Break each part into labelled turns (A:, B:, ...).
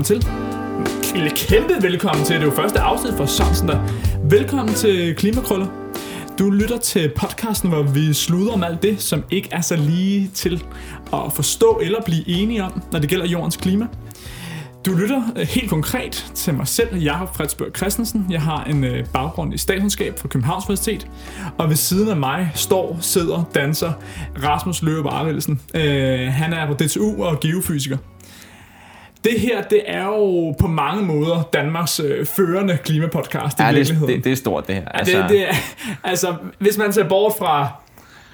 A: velkommen til. Eller kæmpe velkommen til. Det er jo første afsnit for Sørensen der. Velkommen til Klimakrøller. Du lytter til podcasten, hvor vi sluder om alt det, som ikke er så lige til at forstå eller blive enige om, når det gælder jordens klima. Du lytter øh, helt konkret til mig selv, Jakob Fredsbørg Christensen. Jeg har en øh, baggrund i statskundskab fra Københavns Universitet, og ved siden af mig står, sidder, danser Rasmus Løbe Arvelsen. Øh, han er på DTU og geofysiker. Det her, det er jo på mange måder Danmarks øh, førende klimapodcast i
B: Ja, det,
A: virkeligheden.
B: det, det er stort, det her.
A: Ja, det, det, er- altså, hvis man ser bort fra...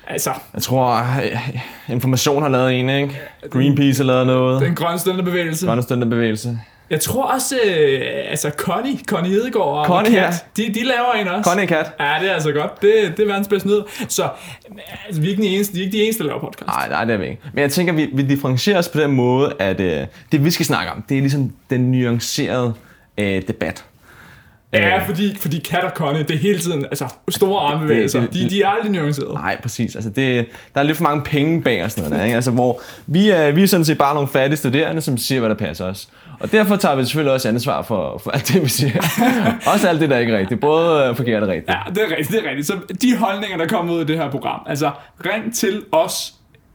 A: Altså,
B: Jeg tror, øh, Information har lavet en, ikke? Greenpeace har lavet noget.
A: den grønne støttebevægelse.
B: Grønne Støttebevægelse.
A: Jeg tror også, øh, altså Connie, Connie Hedegaard og
B: Connie,
A: Kat,
B: ja.
A: de, de laver en også.
B: Connie Kat.
A: Ja, det er altså godt. Det, det er verdens bedste nyhed. Så altså, vi er ikke de eneste, de er ikke de eneste, der laver podcast.
B: Nej, nej, det er vi ikke. Men jeg tænker, vi, vi differentierer os på den måde, at øh, det vi skal snakke om, det er ligesom den nuancerede øh, debat.
A: Ja, fordi, fordi Kat og Connie, det er hele tiden altså, store armbevægelser. De, de er aldrig nuancerede.
B: Nej, præcis. Altså det, der er lidt for mange penge bag og sådan noget der, ikke? Altså, hvor vi er, vi er sådan set bare nogle fattige studerende, som siger, hvad der passer os. Og derfor tager vi selvfølgelig også ansvar for, for alt det, vi siger. også alt det, der ikke er rigtigt. Både øh, forkert og rigtigt.
A: Ja, det er rigtigt, det er rigtigt. Så de holdninger, der kommer ud af det her program, altså ring til os,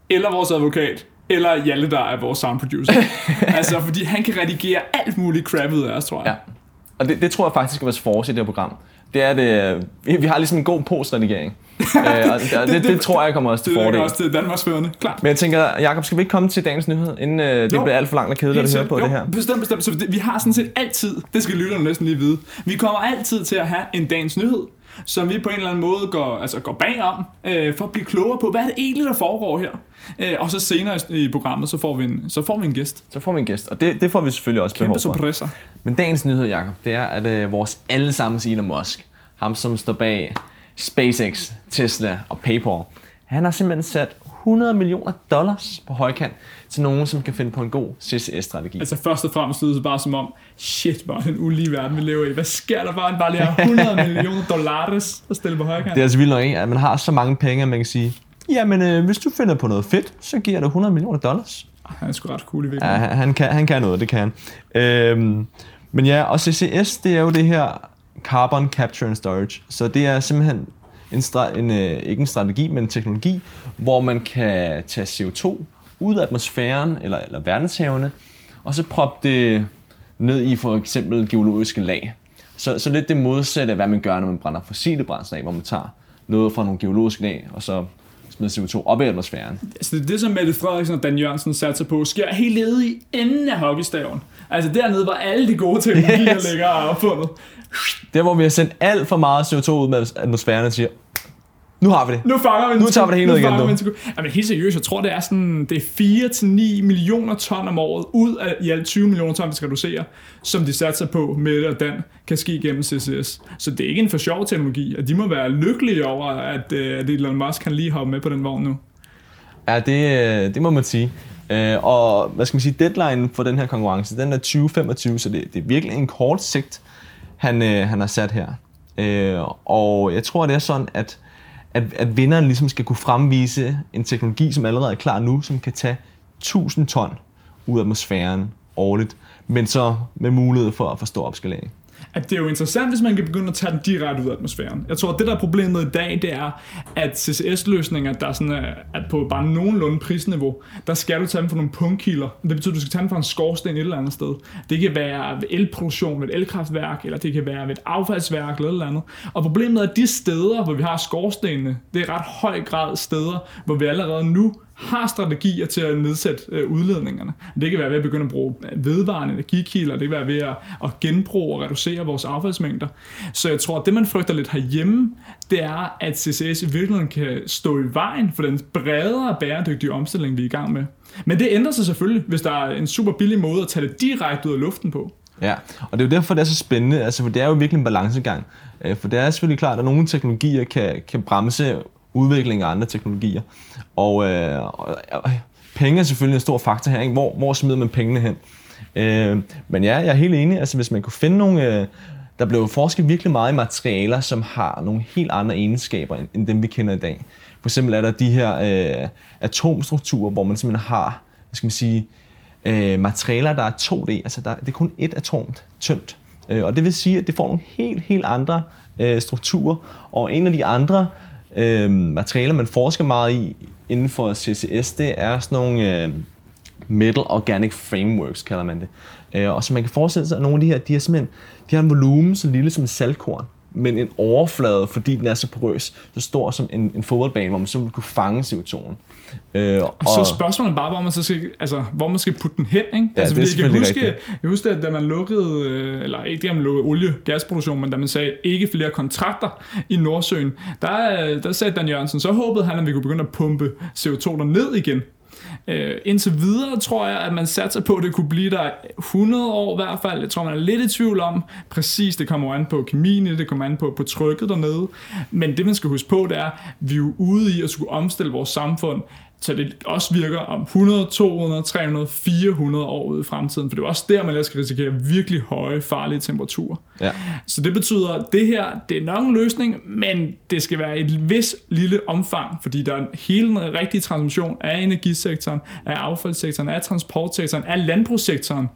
A: eller vores advokat, eller Jalle, der er vores sound producer. altså, fordi han kan redigere alt muligt crap ud af os, tror jeg.
B: Ja. Og det, det tror jeg faktisk er vores force i det her program. Det er det, øh, vi, har ligesom en god postredigering. øh, og det, det, det, tror jeg kommer også til
A: Det er
B: fordel.
A: også til Danmarks førende, klart.
B: Men jeg tænker, Jakob, skal vi ikke komme til dagens nyhed, inden øh, det
A: Jo.
B: bliver alt for langt og kedeligt at høre på
A: jo,
B: det her?
A: Bestemt, bestemt. Så det, vi har sådan set altid, det skal lytterne næsten lige vide, vi kommer altid til at have en dagens nyhed, som vi på en eller anden måde går, altså går bagom, øh, for at blive klogere på, hvad er det egentlig, der foregår her. Øh, og så senere i, programmet, så får vi en, så får vi en gæst.
B: Så får vi en gæst, og det, det får vi selvfølgelig også behov
A: Kæmpe
B: for.
A: surpriser.
B: Men dagens nyhed, Jacob, det er, at øh, vores allesammens Elon Musk, ham som står bag SpaceX, Tesla og PayPal, han har simpelthen sat 100 millioner dollars på højkant til nogen, som kan finde på en god CCS-strategi.
A: Altså først og fremmest lyder det bare som om, shit, hvor er det en ulige verden, vi lever i. Hvad sker der bare, han bare lige har 100 millioner dollars at stille på højkant?
B: Det er altså vildt nok, ikke? at man har så mange penge, at man kan sige, jamen øh, hvis du finder på noget fedt, så giver dig 100 millioner dollars.
A: Han er sgu ret cool i
B: Ja,
A: virkeligheden.
B: han, han, kan, han kan noget, det kan han. Øhm, men ja, og CCS, det er jo det her Carbon Capture and Storage. Så det er simpelthen en, en øh, ikke en strategi, men en teknologi, hvor man kan tage CO2 ud af atmosfæren eller, eller verdenshavene, og så proppe det ned i for eksempel geologiske lag. Så, så lidt det modsatte af, hvad man gør, når man brænder fossile brændsler af, hvor man tager noget fra nogle geologiske lag, og så smider CO2 op i atmosfæren.
A: Altså det er det, som Mette Frederiksen og Dan Jørgensen satser på, sker helt nede i enden af hockeystaven. Altså dernede, hvor alle de gode teknologier
B: Yes.
A: ligger og er opfundet.
B: Der, hvor vi har sendt alt for meget CO2 ud med atmosfæren og siger, nu har vi det.
A: Nu fanger vi
B: Nu tager vi det hele
A: nu
B: ned igen,
A: sekund. Jamen helt seriøst, jeg tror, det er sådan, det er 4-9 millioner ton om året, ud af i alt 20 millioner ton, vi skal reducere, som de satser på, Mette og Dan, kan ske gennem CCS. Så det er ikke en for sjov teknologi, og de må være lykkelige over, at, øh, at Elon Musk kan lige hoppe med på den vogn nu.
B: Ja, det, øh, det må man sige. Øh, Og hvad skal man sige, deadline for den her konkurrence, den er 2025, så det, det er virkelig en kort sigt, han, øh, han har sat her. Øh, Og jeg tror, det er sådan, at, at, at vinderen ligesom skal kunne fremvise en teknologi, som allerede er klar nu, som kan tage 1000 ton ud af atmosfæren årligt, men så med mulighed for at forstå opskalering
A: at det er jo interessant, hvis man kan begynde at tage den direkte ud af atmosfæren. Jeg tror, at det der er problemet i dag, det er, at CCS-løsninger, der er sådan, øh, at på bare nogenlunde prisniveau, der skal du tage dem fra nogle punktkilder. Det betyder, at du skal tage dem fra en skorsten et eller andet sted. Det kan være ved elproduktion ved et elkraftværk, eller det kan være ved et affaldsværk eller et eller andet. Og problemet er, at de steder, hvor vi har skorstenene, det er ret høj grad steder, hvor vi allerede nu har strategier til at nedsætte øh, udledningerne. Det kan være ved at begynde at bruge øh, vedvarende energikilder, det kan være ved at, at genbruge og reducere vores affaldsmængder. Så jeg tror, at det man frygter lidt herhjemme, det er, at CCS i virkeligheden kan stå i vejen for den bredere bæredygtige omstilling, vi er i gang med. Men det ændrer sig selvfølgelig, hvis der er en super billig måde at tage det direkte ud af luften på.
B: Ja, og det er jo derfor, det er så spændende, altså, for det er jo virkelig en balancegang. Øh, for det er selvfølgelig klart, at nogle teknologier kan, kan bremse udvikling af andre teknologier. Og, øh, og, og penge er selvfølgelig en stor faktor her. Ikke? Hvor, hvor smider man pengene hen? Øh, men ja, jeg er helt enig. Altså, hvis man kunne finde nogle... Øh, der blev forsket virkelig meget i materialer, som har nogle helt andre egenskaber, end, end dem vi kender i dag. For eksempel er der de her øh, atomstrukturer, hvor man simpelthen har, hvad skal man sige, øh, materialer, der er 2D, altså der, det er kun et atom tyndt. Øh, og det vil sige, at det får nogle helt, helt andre øh, strukturer. Og en af de andre øh, materialer, man forsker meget i inden for CCS, det er sådan nogle øh, Metal Organic Frameworks, kalder man det. Øh, og så man kan forestille sig, at nogle af de her, de er simpelthen de har en volumen så lille som saltkorn men en overflade, fordi den er så porøs, så stor som en, en fodboldbane, hvor man så vil kunne fange CO2'en.
A: Øh, og, og så spørgsmålet bare, hvor man, så skal, altså, hvor man skal putte den hen, ikke?
B: Ja,
A: altså,
B: det er
A: jeg kan huske,
B: rigtigt.
A: jeg huske, at da man lukkede, øh, eller ikke da man lukkede olie- gasproduktion, men da man sagde ikke flere kontrakter i Nordsøen, der, der sagde Dan Jørgensen, så håbede han, at vi kunne begynde at pumpe CO2 ned igen. Øh, indtil videre tror jeg, at man satser på, at det kunne blive der 100 år i hvert fald. Jeg tror, man er lidt i tvivl om præcis. Det kommer an på kemien, det kommer an på, på trykket dernede. Men det, man skal huske på, det er, at vi er ude i at skulle omstille vores samfund så det også virker om 100, 200, 300, 400 år ude i fremtiden, for det er også der, man skal risikere virkelig høje, farlige temperaturer.
B: Ja.
A: Så det betyder, at det her, det er nok en løsning, men det skal være et vis lille omfang, fordi der er hele den rigtige transmission af energisektoren, af affaldssektoren, af transportsektoren, af landbrugssektoren,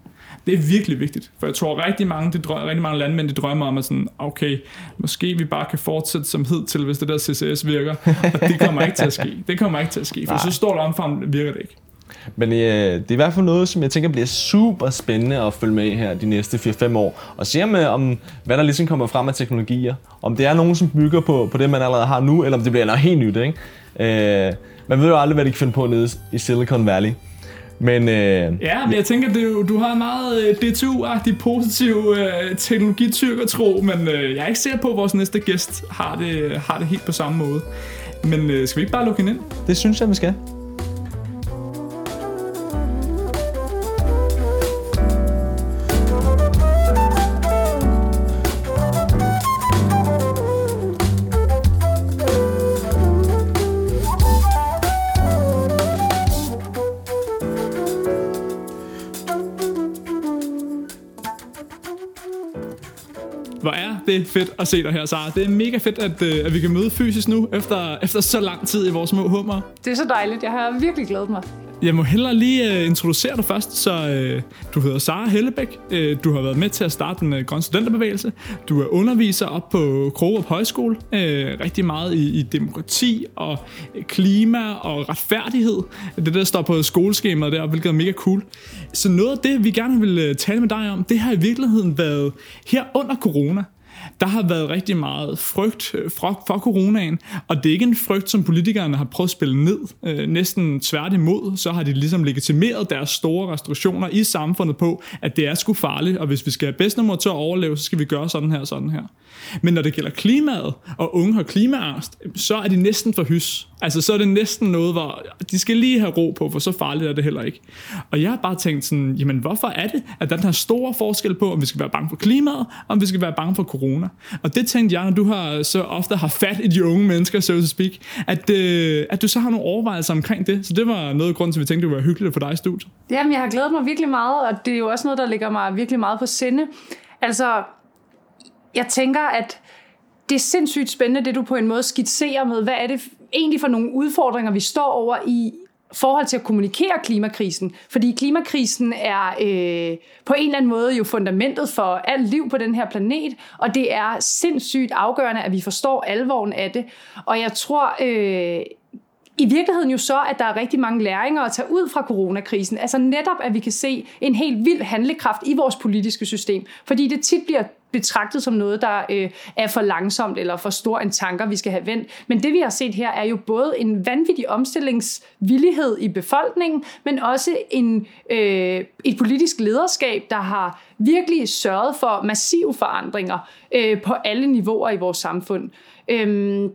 A: det er virkelig vigtigt, for jeg tror rigtig mange, det drømmer, rigtig mange landmænd, de drømmer om at sådan, okay, måske vi bare kan fortsætte som hed til, hvis det der CCS virker, og det kommer ikke til at ske. Det kommer ikke til at ske, for Nej. så stort omfang virker det ikke.
B: Men øh, det er i hvert fald noget, som jeg tænker bliver super spændende at følge med her de næste 4-5 år. Og se om, om, hvad der ligesom kommer frem af teknologier. Om det er nogen, som bygger på, på det, man allerede har nu, eller om det bliver noget helt nyt. Ikke? Øh, man ved jo aldrig, hvad de kan finde på nede i Silicon Valley. Men, øh,
A: ja, men jeg tænker, du, du har en meget øh, DTU-agtig positiv øh, teknologityrkertro, men øh, jeg er ikke sikker på, at vores næste gæst har det, har det helt på samme måde. Men øh, skal vi ikke bare lukke hende ind?
B: Det synes jeg, vi skal.
A: Det fedt at se dig her, Sara. Det er mega fedt, at, øh, at vi kan møde fysisk nu, efter, efter så lang tid i vores små hummer.
C: Det er så dejligt. Jeg har virkelig glædet mig.
A: Jeg må hellere lige uh, introducere dig først. Så uh, du hedder Sara Hellebæk. Uh, du har været med til at starte den uh, grønne studenterbevægelse. Du er underviser op på Krogerup Højskole. Uh, rigtig meget i, i demokrati og klima og retfærdighed. Det der står på skoleskemaet der, hvilket er mega cool. Så noget af det, vi gerne vil tale med dig om, det har i virkeligheden været her under corona der har været rigtig meget frygt øh, for, for coronaen, og det er ikke en frygt, som politikerne har prøvet at spille ned. Øh, næsten tværtimod, så har de ligesom legitimeret deres store restriktioner i samfundet på, at det er sgu farligt, og hvis vi skal have bedst nummer til at overleve, så skal vi gøre sådan her og sådan her. Men når det gælder klimaet, og unge har klimaangst, så er de næsten for hys. Altså, så er det næsten noget, hvor de skal lige have ro på, for så farligt er det heller ikke. Og jeg har bare tænkt sådan, jamen hvorfor er det, at der er den her store forskel på, om vi skal være bange for klimaet, og om vi skal være bange for corona. Og det tænkte jeg, når du har så ofte har fat i de unge mennesker, so to speak, at, øh, at du så har nogle overvejelser omkring det. Så det var noget af grunden til, at vi tænkte, det var hyggeligt for dig i studiet.
C: Jamen, jeg har glædet mig virkelig meget, og det er jo også noget, der ligger mig virkelig meget på sinde. Altså, jeg tænker, at det er sindssygt spændende, det du på en måde skitserer med, hvad er det egentlig for nogle udfordringer, vi står over i forhold til at kommunikere klimakrisen. Fordi klimakrisen er øh, på en eller anden måde jo fundamentet for alt liv på den her planet, og det er sindssygt afgørende, at vi forstår alvoren af det. Og jeg tror... Øh, i virkeligheden jo så, at der er rigtig mange læringer at tage ud fra coronakrisen. Altså netop, at vi kan se en helt vild handlekraft i vores politiske system. Fordi det tit bliver betragtet som noget, der øh, er for langsomt eller for stor en tanker, vi skal have vendt. Men det vi har set her er jo både en vanvittig omstillingsvillighed i befolkningen, men også en, øh, et politisk lederskab, der har virkelig sørget for massive forandringer øh, på alle niveauer i vores samfund. Øh,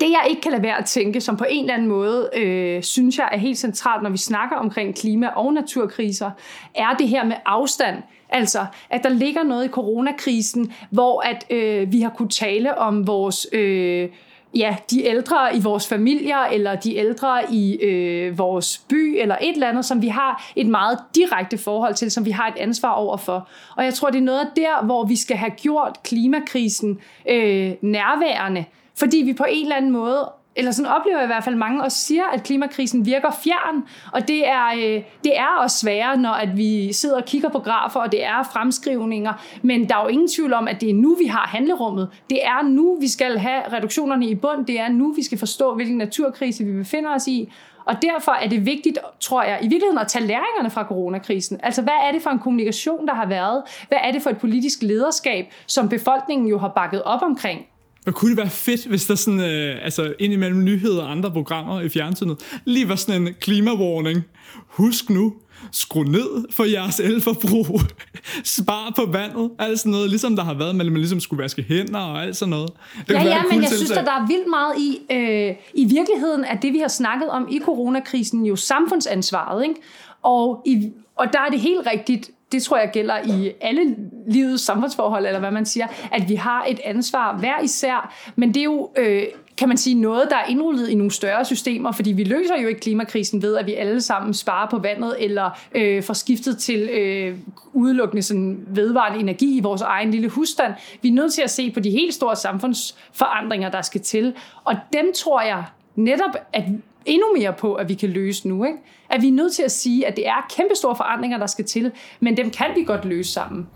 C: det jeg ikke kan lade være at tænke, som på en eller anden måde øh, synes jeg er helt centralt, når vi snakker omkring klima- og naturkriser, er det her med afstand. Altså, at der ligger noget i coronakrisen, hvor at øh, vi har kunne tale om vores... Øh, ja, de ældre i vores familier, eller de ældre i øh, vores by, eller et eller andet, som vi har et meget direkte forhold til, som vi har et ansvar over for. Og jeg tror, det er noget der, hvor vi skal have gjort klimakrisen øh, nærværende, fordi vi på en eller anden måde eller sådan oplever jeg i hvert fald mange, og siger, at klimakrisen virker fjern, og det er, øh, det er også sværere, når at vi sidder og kigger på grafer, og det er fremskrivninger, men der er jo ingen tvivl om, at det er nu, vi har handlerummet. Det er nu, vi skal have reduktionerne i bund, det er nu, vi skal forstå, hvilken naturkrise vi befinder os i, og derfor er det vigtigt, tror jeg, i virkeligheden at tage læringerne fra coronakrisen. Altså, hvad er det for en kommunikation, der har været? Hvad er det for et politisk lederskab, som befolkningen jo har bakket op omkring?
A: Og kunne det være fedt, hvis der sådan, øh, altså indimellem nyheder og andre programmer i fjernsynet, lige var sådan en klimawarning. Husk nu, skru ned for jeres elforbrug, spar på vandet, alt sådan noget, ligesom der har været, men man ligesom skulle vaske hænder og alt sådan noget.
C: Det ja, ja, men jeg synes, at der er vildt meget i, øh, i virkeligheden, at det vi har snakket om i coronakrisen, jo samfundsansvaret, ikke? Og, i, og der er det helt rigtigt, det tror jeg gælder i alle livets samfundsforhold, eller hvad man siger, at vi har et ansvar hver især, men det er jo, øh, kan man sige, noget, der er indrullet i nogle større systemer, fordi vi løser jo ikke klimakrisen ved, at vi alle sammen sparer på vandet, eller øh, får skiftet til øh, udelukkende sådan vedvarende energi i vores egen lille husstand. Vi er nødt til at se på de helt store samfundsforandringer, der skal til, og dem tror jeg netop, at endnu mere på, at vi kan løse nu. Ikke? At vi er nødt til at sige, at det er kæmpestore forandringer, der skal til, men dem kan vi godt løse sammen.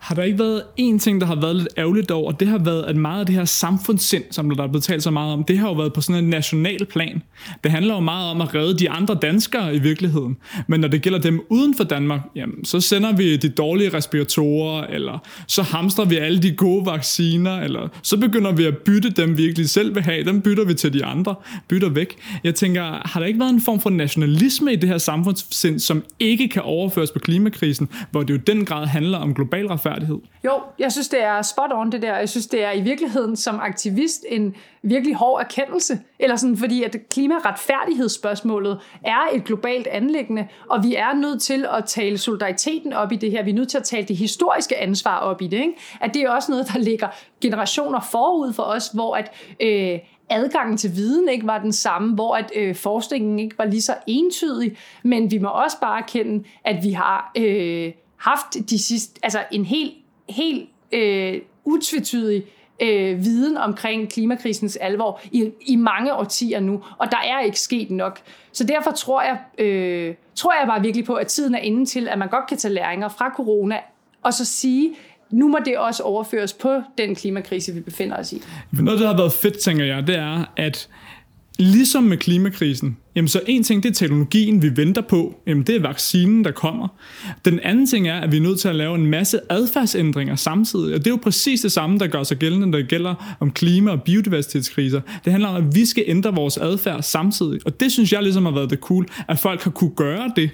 A: Har der ikke været en ting, der har været lidt ærgerligt over, og det har været, at meget af det her samfundssind, som der er blevet talt så meget om, det har jo været på sådan en national plan. Det handler jo meget om at redde de andre danskere i virkeligheden. Men når det gælder dem uden for Danmark, jamen, så sender vi de dårlige respiratorer, eller så hamstrer vi alle de gode vacciner, eller så begynder vi at bytte dem, vi virkelig selv vil have. Dem bytter vi til de andre, bytter væk. Jeg tænker, har der ikke været en form for nationalisme i det her samfundssind, som ikke kan overføres på klimakrisen, hvor det jo den grad handler om global retfærdighed?
C: Jo, jeg synes, det er spot on det der. Jeg synes, det er i virkeligheden som aktivist en virkelig hård erkendelse. Eller sådan, fordi at klimaretfærdighedsspørgsmålet er et globalt anlæggende, og vi er nødt til at tale solidariteten op i det her. Vi er nødt til at tale det historiske ansvar op i det. Ikke? At det er også noget, der ligger generationer forud for os, hvor at øh, adgangen til viden ikke var den samme, hvor at øh, forskningen ikke var lige så entydig, men vi må også bare erkende, at vi har øh, haft de sidste, altså en helt, helt øh, utvetydig øh, viden omkring klimakrisens alvor i, i mange årtier nu, og der er ikke sket nok. Så derfor tror jeg, øh, tror jeg bare virkelig på, at tiden er inde til, at man godt kan tage læringer fra corona, og så sige, nu må det også overføres på den klimakrise, vi befinder os i.
A: Noget, der har været fedt, tænker jeg, det er, at ligesom med klimakrisen, jamen så en ting, det er teknologien, vi venter på. Jamen det er vaccinen, der kommer. Den anden ting er, at vi er nødt til at lave en masse adfærdsændringer samtidig. Og det er jo præcis det samme, der gør sig gældende, når det gælder om klima- og biodiversitetskriser. Det handler om, at vi skal ændre vores adfærd samtidig. Og det synes jeg ligesom har været det cool, at folk har kunne gøre det.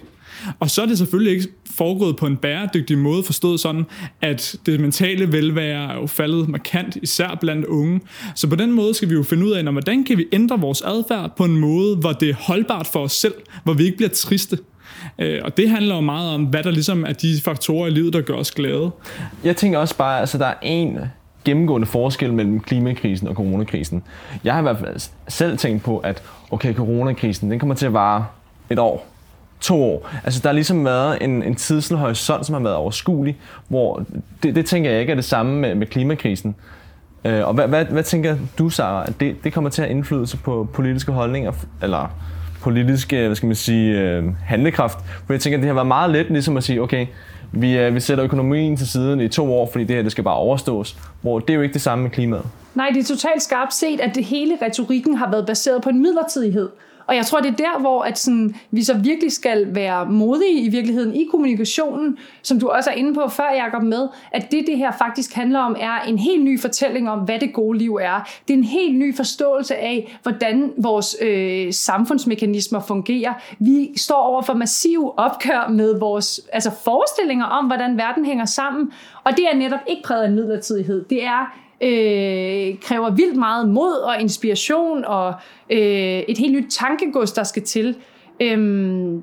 A: Og så er det selvfølgelig ikke foregået på en bæredygtig måde, forstået sådan, at det mentale velvære er jo faldet markant, især blandt unge. Så på den måde skal vi jo finde ud af, når, hvordan kan vi ændre vores adfærd på en måde, hvor det er holdbart for os selv, hvor vi ikke bliver triste. Øh, og det handler jo meget om, hvad der ligesom er de faktorer i livet, der gør os glade.
B: Jeg tænker også bare, altså der er en gennemgående forskel mellem klimakrisen og coronakrisen. Jeg har i hvert fald selv tænkt på, at okay, coronakrisen, den kommer til at vare et år to år. Altså der har ligesom været en, en tidshorisont, som har været overskuelig, hvor det, det tænker jeg ikke er det samme med, med klimakrisen. Øh, og hvad, hvad, hvad tænker du, Sara, at det, det kommer til at indflydelse på politiske holdninger, eller politiske, hvad skal man sige, øh, handlekraft? For jeg tænker, at det har været meget let ligesom at sige, okay, vi, øh, vi sætter økonomien til siden i to år, fordi det her det skal bare overstås. Hvor det er jo ikke det samme med klimaet.
C: Nej, det er totalt skarpt set, at det hele retorikken har været baseret på en midlertidighed. Og jeg tror, det er der, hvor at sådan, vi så virkelig skal være modige i virkeligheden i kommunikationen, som du også er inde på før, Jacob, med, at det, det her faktisk handler om, er en helt ny fortælling om, hvad det gode liv er. Det er en helt ny forståelse af, hvordan vores øh, samfundsmekanismer fungerer. Vi står over for massiv opkør med vores altså forestillinger om, hvordan verden hænger sammen, og det er netop ikke præget af midlertidighed. Det er øh, kræver vildt meget mod og inspiration og øh, et helt nyt tankegods, der skal til. Øhm,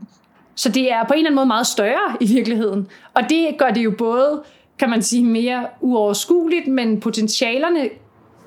C: så det er på en eller anden måde meget større i virkeligheden. Og det gør det jo både, kan man sige, mere uoverskueligt, men potentialerne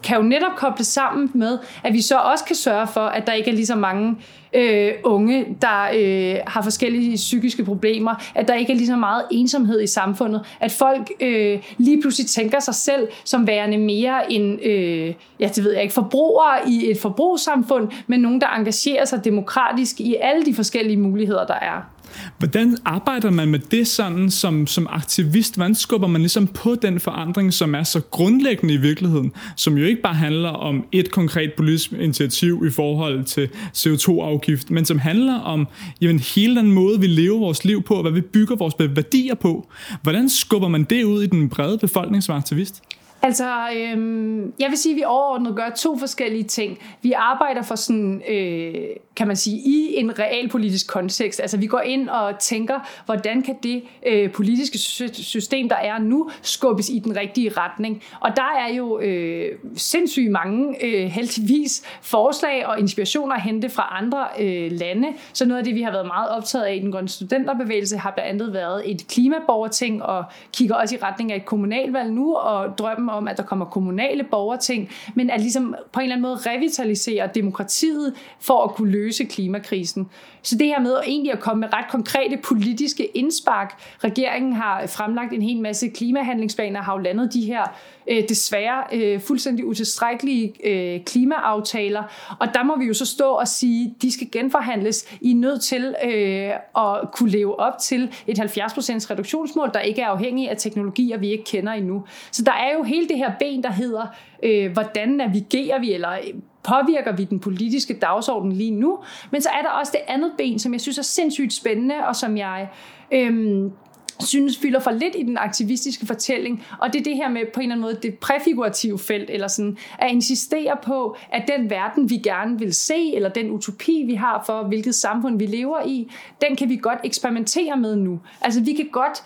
C: kan jo netop koble sammen med, at vi så også kan sørge for, at der ikke er lige så mange øh, unge, der øh, har forskellige psykiske problemer, at der ikke er lige så meget ensomhed i samfundet, at folk øh, lige pludselig tænker sig selv som værende mere en, øh, ja, det ved jeg ikke, forbrugere i et forbrugssamfund, men nogen, der engagerer sig demokratisk i alle de forskellige muligheder, der er.
A: Hvordan arbejder man med det sådan som, som aktivist? Hvordan skubber man ligesom på den forandring, som er så grundlæggende i virkeligheden, som jo ikke bare handler om et konkret politisk initiativ i forhold til CO2-afgift, men som handler om jamen, hele den måde, vi lever vores liv på, og hvad vi bygger vores værdier på. Hvordan skubber man det ud i den brede befolkning som aktivist?
C: Altså, øhm, jeg vil sige, at vi overordnet gør to forskellige ting. Vi arbejder for sådan, øh, kan man sige, i en realpolitisk kontekst. Altså, vi går ind og tænker, hvordan kan det øh, politiske system, der er nu, skubbes i den rigtige retning. Og der er jo øh, sindssygt mange, øh, heldigvis, forslag og inspirationer at hente fra andre øh, lande. Så noget af det, vi har været meget optaget af i den grønne studenterbevægelse, har blandt andet været et klimaborgerting, og kigger også i retning af et kommunalvalg nu, og drømmen om, at der kommer kommunale borgerting, men at ligesom på en eller anden måde revitalisere demokratiet for at kunne løse klimakrisen. Så det her med at egentlig at komme med ret konkrete politiske indspark. Regeringen har fremlagt en hel masse klimahandlingsplaner, har jo landet de her øh, desværre øh, fuldstændig utilstrækkelige øh, klimaaftaler. Og der må vi jo så stå og sige, de skal genforhandles. I er nødt til øh, at kunne leve op til et 70% reduktionsmål, der ikke er afhængig af teknologier, vi ikke kender endnu. Så der er jo hele det her ben, der hedder, øh, hvordan navigerer vi, eller øh, påvirker vi den politiske dagsorden lige nu. Men så er der også det andet ben, som jeg synes er sindssygt spændende, og som jeg... Øh, synes fylder for lidt i den aktivistiske fortælling, og det er det her med på en eller anden måde det præfigurative felt, eller sådan at insistere på, at den verden, vi gerne vil se, eller den utopi, vi har for, hvilket samfund vi lever i, den kan vi godt eksperimentere med nu. Altså vi kan godt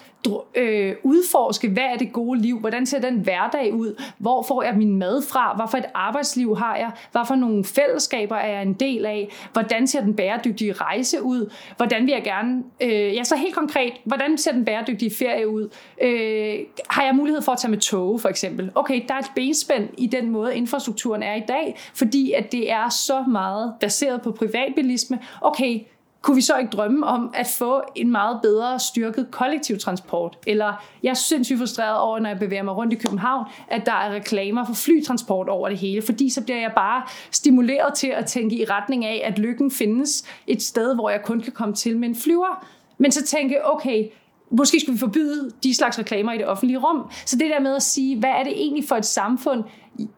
C: øh, udforske, hvad er det gode liv, hvordan ser den hverdag ud, hvor får jeg min mad fra, hvad for et arbejdsliv har jeg, hvad for nogle fællesskaber er jeg en del af, hvordan ser den bæredygtige rejse ud, hvordan vil jeg gerne, øh, ja så helt konkret, hvordan ser den bæredygtige ferie ud, øh, har jeg mulighed for at tage med tog for eksempel, okay, der er et benspænd i den måde infrastrukturen er i dag, fordi at det er så meget baseret på privatbilisme, okay, kunne vi så ikke drømme om at få en meget bedre styrket kollektiv transport? Eller jeg er sindssygt frustreret over, når jeg bevæger mig rundt i København, at der er reklamer for flytransport over det hele, fordi så bliver jeg bare stimuleret til at tænke i retning af, at lykken findes et sted, hvor jeg kun kan komme til med en flyver. Men så tænke, okay, måske skulle vi forbyde de slags reklamer i det offentlige rum. Så det der med at sige, hvad er det egentlig for et samfund,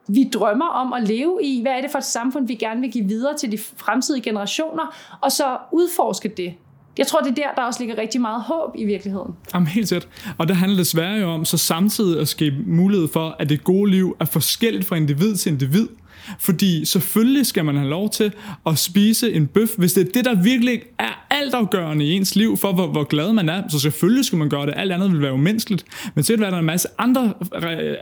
C: vi drømmer om at leve i? Hvad er det for et samfund, vi gerne vil give videre til de fremtidige generationer? Og så udforske det. Jeg tror, det er der, der også ligger rigtig meget håb i virkeligheden.
A: Jamen helt sæt. Og det handler desværre jo om så samtidig at skabe mulighed for, at det gode liv er forskelligt fra individ til individ. Fordi selvfølgelig skal man have lov til at spise en bøf, hvis det er det, der virkelig er altafgørende i ens liv, for hvor, hvor glad man er. Så selvfølgelig skal man gøre det. Alt andet vil være umenneskeligt. Men så er der en masse andre,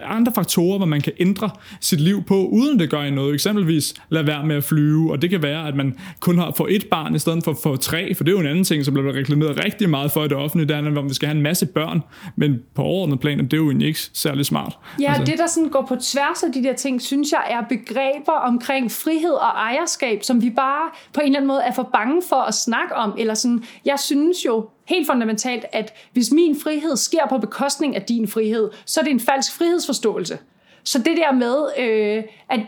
A: andre faktorer, hvor man kan ændre sit liv på, uden det gør noget. Eksempelvis lade være med at flyve, og det kan være, at man kun har for et barn i stedet for for tre, for det er jo en anden ting, som bliver reklameret rigtig meget for i det offentlige, der er, hvor vi skal have en masse børn, men på overordnet plan, det er jo ikke særlig smart.
C: Ja, altså. det der sådan går på tværs af de der ting, synes jeg er begreb begreber omkring frihed og ejerskab, som vi bare på en eller anden måde er for bange for at snakke om. Eller sådan, jeg synes jo helt fundamentalt, at hvis min frihed sker på bekostning af din frihed, så er det en falsk frihedsforståelse. Så det der med, øh, at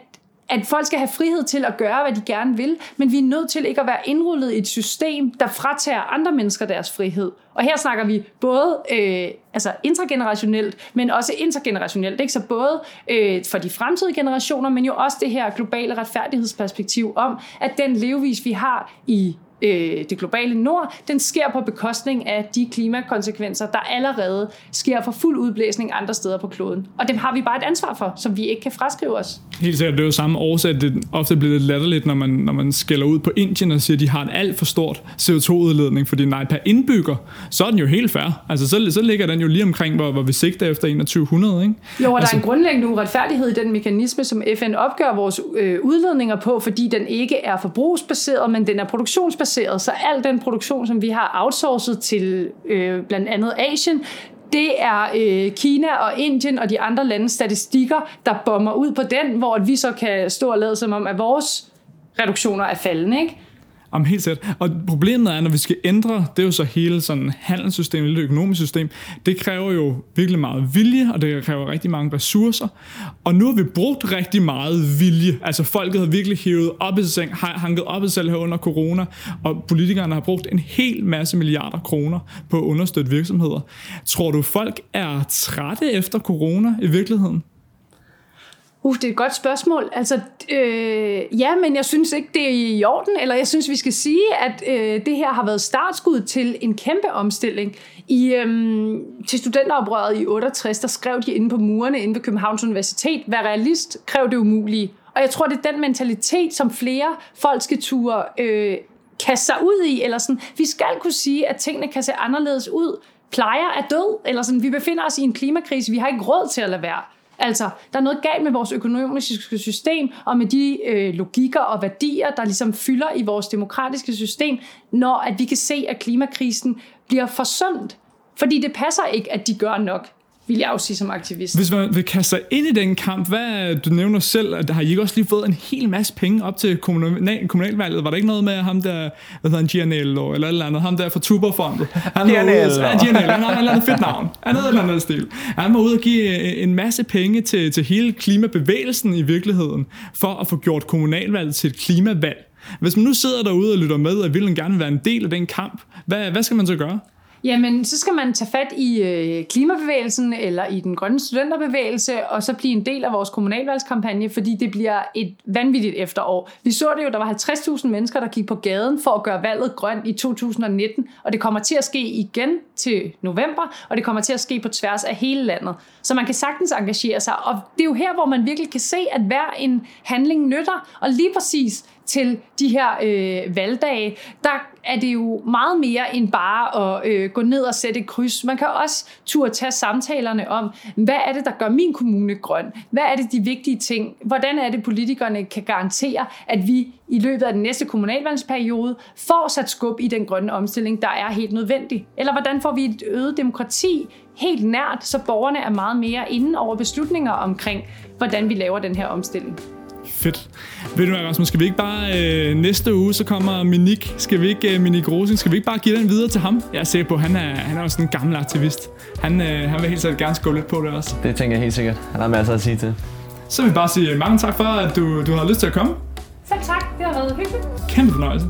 C: at folk skal have frihed til at gøre, hvad de gerne vil, men vi er nødt til ikke at være indrullet i et system, der fratager andre mennesker deres frihed. Og her snakker vi både øh, altså intergenerationelt, men også intergenerationelt. Ikke? Så både øh, for de fremtidige generationer, men jo også det her globale retfærdighedsperspektiv om, at den levevis, vi har i øh, det globale nord, den sker på bekostning af de klimakonsekvenser, der allerede sker for fuld udblæsning andre steder på kloden. Og dem har vi bare et ansvar for, som vi ikke kan fraskrive os.
A: Helt sikkert, det er jo samme årsag, det ofte bliver lidt latterligt, når man, når man skælder ud på Indien og siger, at de har en alt for stort CO2-udledning, fordi nej, per indbygger, så er den jo helt fair. Altså, så, så ligger den jo lige omkring, hvor, hvor vi sigter efter 2100, ikke?
C: Jo, og
A: altså,
C: der er en grundlæggende uretfærdighed i den mekanisme, som FN opgør vores øh, udledninger på, fordi den ikke er forbrugsbaseret, men den er produktionsbaseret. Så al den produktion, som vi har outsourcet til øh, blandt andet Asien, det er øh, Kina og Indien og de andre landes statistikker, der bomber ud på den, hvor vi så kan stå og lade som om, at vores reduktioner er faldende, ikke?
A: Om helt sæt. Og problemet er, når vi skal ændre, det er jo så hele sådan handelssystemet, det økonomiske system, det kræver jo virkelig meget vilje, og det kræver rigtig mange ressourcer. Og nu har vi brugt rigtig meget vilje. Altså folket har virkelig hævet op i sig selv, har hanket op i sig selv her under corona, og politikerne har brugt en hel masse milliarder kroner på at understøtte virksomheder. Tror du, folk er trætte efter corona i virkeligheden?
C: Uh, det er et godt spørgsmål. Altså, øh, ja, men jeg synes ikke, det er i orden, eller jeg synes, vi skal sige, at øh, det her har været startskud til en kæmpe omstilling. I, øh, til studenteroprøret i 68, der skrev de inde på murene inde ved Københavns Universitet, vær realist, kræv det umulige. Og jeg tror, det er den mentalitet, som flere folk skal ture øh, kaste sig ud i, eller sådan, vi skal kunne sige, at tingene kan se anderledes ud. Plejer er død, eller sådan, vi befinder os i en klimakrise, vi har ikke råd til at lade være. Altså, der er noget galt med vores økonomiske system, og med de øh, logikker og værdier, der ligesom fylder i vores demokratiske system, når at vi kan se, at klimakrisen bliver forsømt. Fordi det passer ikke, at de gør nok vil jeg også sige som aktivist.
A: Hvis man vil kaste sig ind i den kamp, hvad, du nævner selv, at har I ikke også lige fået en hel masse penge op til kommunal, kommunalvalget? Var der ikke noget med ham der, hvad hedder han, Gianello, eller eller andet, ham der fra Tuberfondet? Han
B: Gianello.
A: Ja, Gianello, han har et eller andet fedt navn. Han havde et eller andet stil. Han var ude og give en masse penge til, til hele klimabevægelsen i virkeligheden, for at få gjort kommunalvalget til et klimavalg. Hvis man nu sidder derude og lytter med, og vil gerne være en del af den kamp, hvad, hvad skal man så gøre?
C: Jamen, så skal man tage fat i øh, klimabevægelsen eller i den grønne studenterbevægelse, og så blive en del af vores kommunalvalgskampagne, fordi det bliver et vanvittigt efterår. Vi så det jo, der var 50.000 mennesker, der gik på gaden for at gøre valget grønt i 2019, og det kommer til at ske igen til november, og det kommer til at ske på tværs af hele landet. Så man kan sagtens engagere sig, og det er jo her, hvor man virkelig kan se, at hver en handling nytter, og lige præcis til de her øh, valgdage, der er det jo meget mere end bare at øh, gå ned og sætte et kryds. Man kan også turde tage samtalerne om, hvad er det, der gør min kommune grøn? Hvad er det de vigtige ting? Hvordan er det, politikerne kan garantere, at vi i løbet af den næste kommunalvalgsperiode får sat skub i den grønne omstilling, der er helt nødvendig? Eller hvordan får vi et øget demokrati helt nært, så borgerne er meget mere inde over beslutninger omkring, hvordan vi laver den her omstilling?
A: Fedt. Ved du hvad, Rasmus, skal vi ikke bare øh, næste uge, så kommer Minik, skal vi ikke, øh, Minik Rosing, skal vi ikke bare give den videre til ham? Jeg er sikker på, at han er, han er også en gammel aktivist. Han, øh, han vil helt sikkert gerne skåle lidt på det også.
B: Det tænker jeg helt sikkert. Han har masser at sige til.
A: Så vil jeg bare sige mange tak for, at du, du har lyst til at komme.
C: Selv tak, det har været hyggeligt.
A: Kæmpe fornøjelse.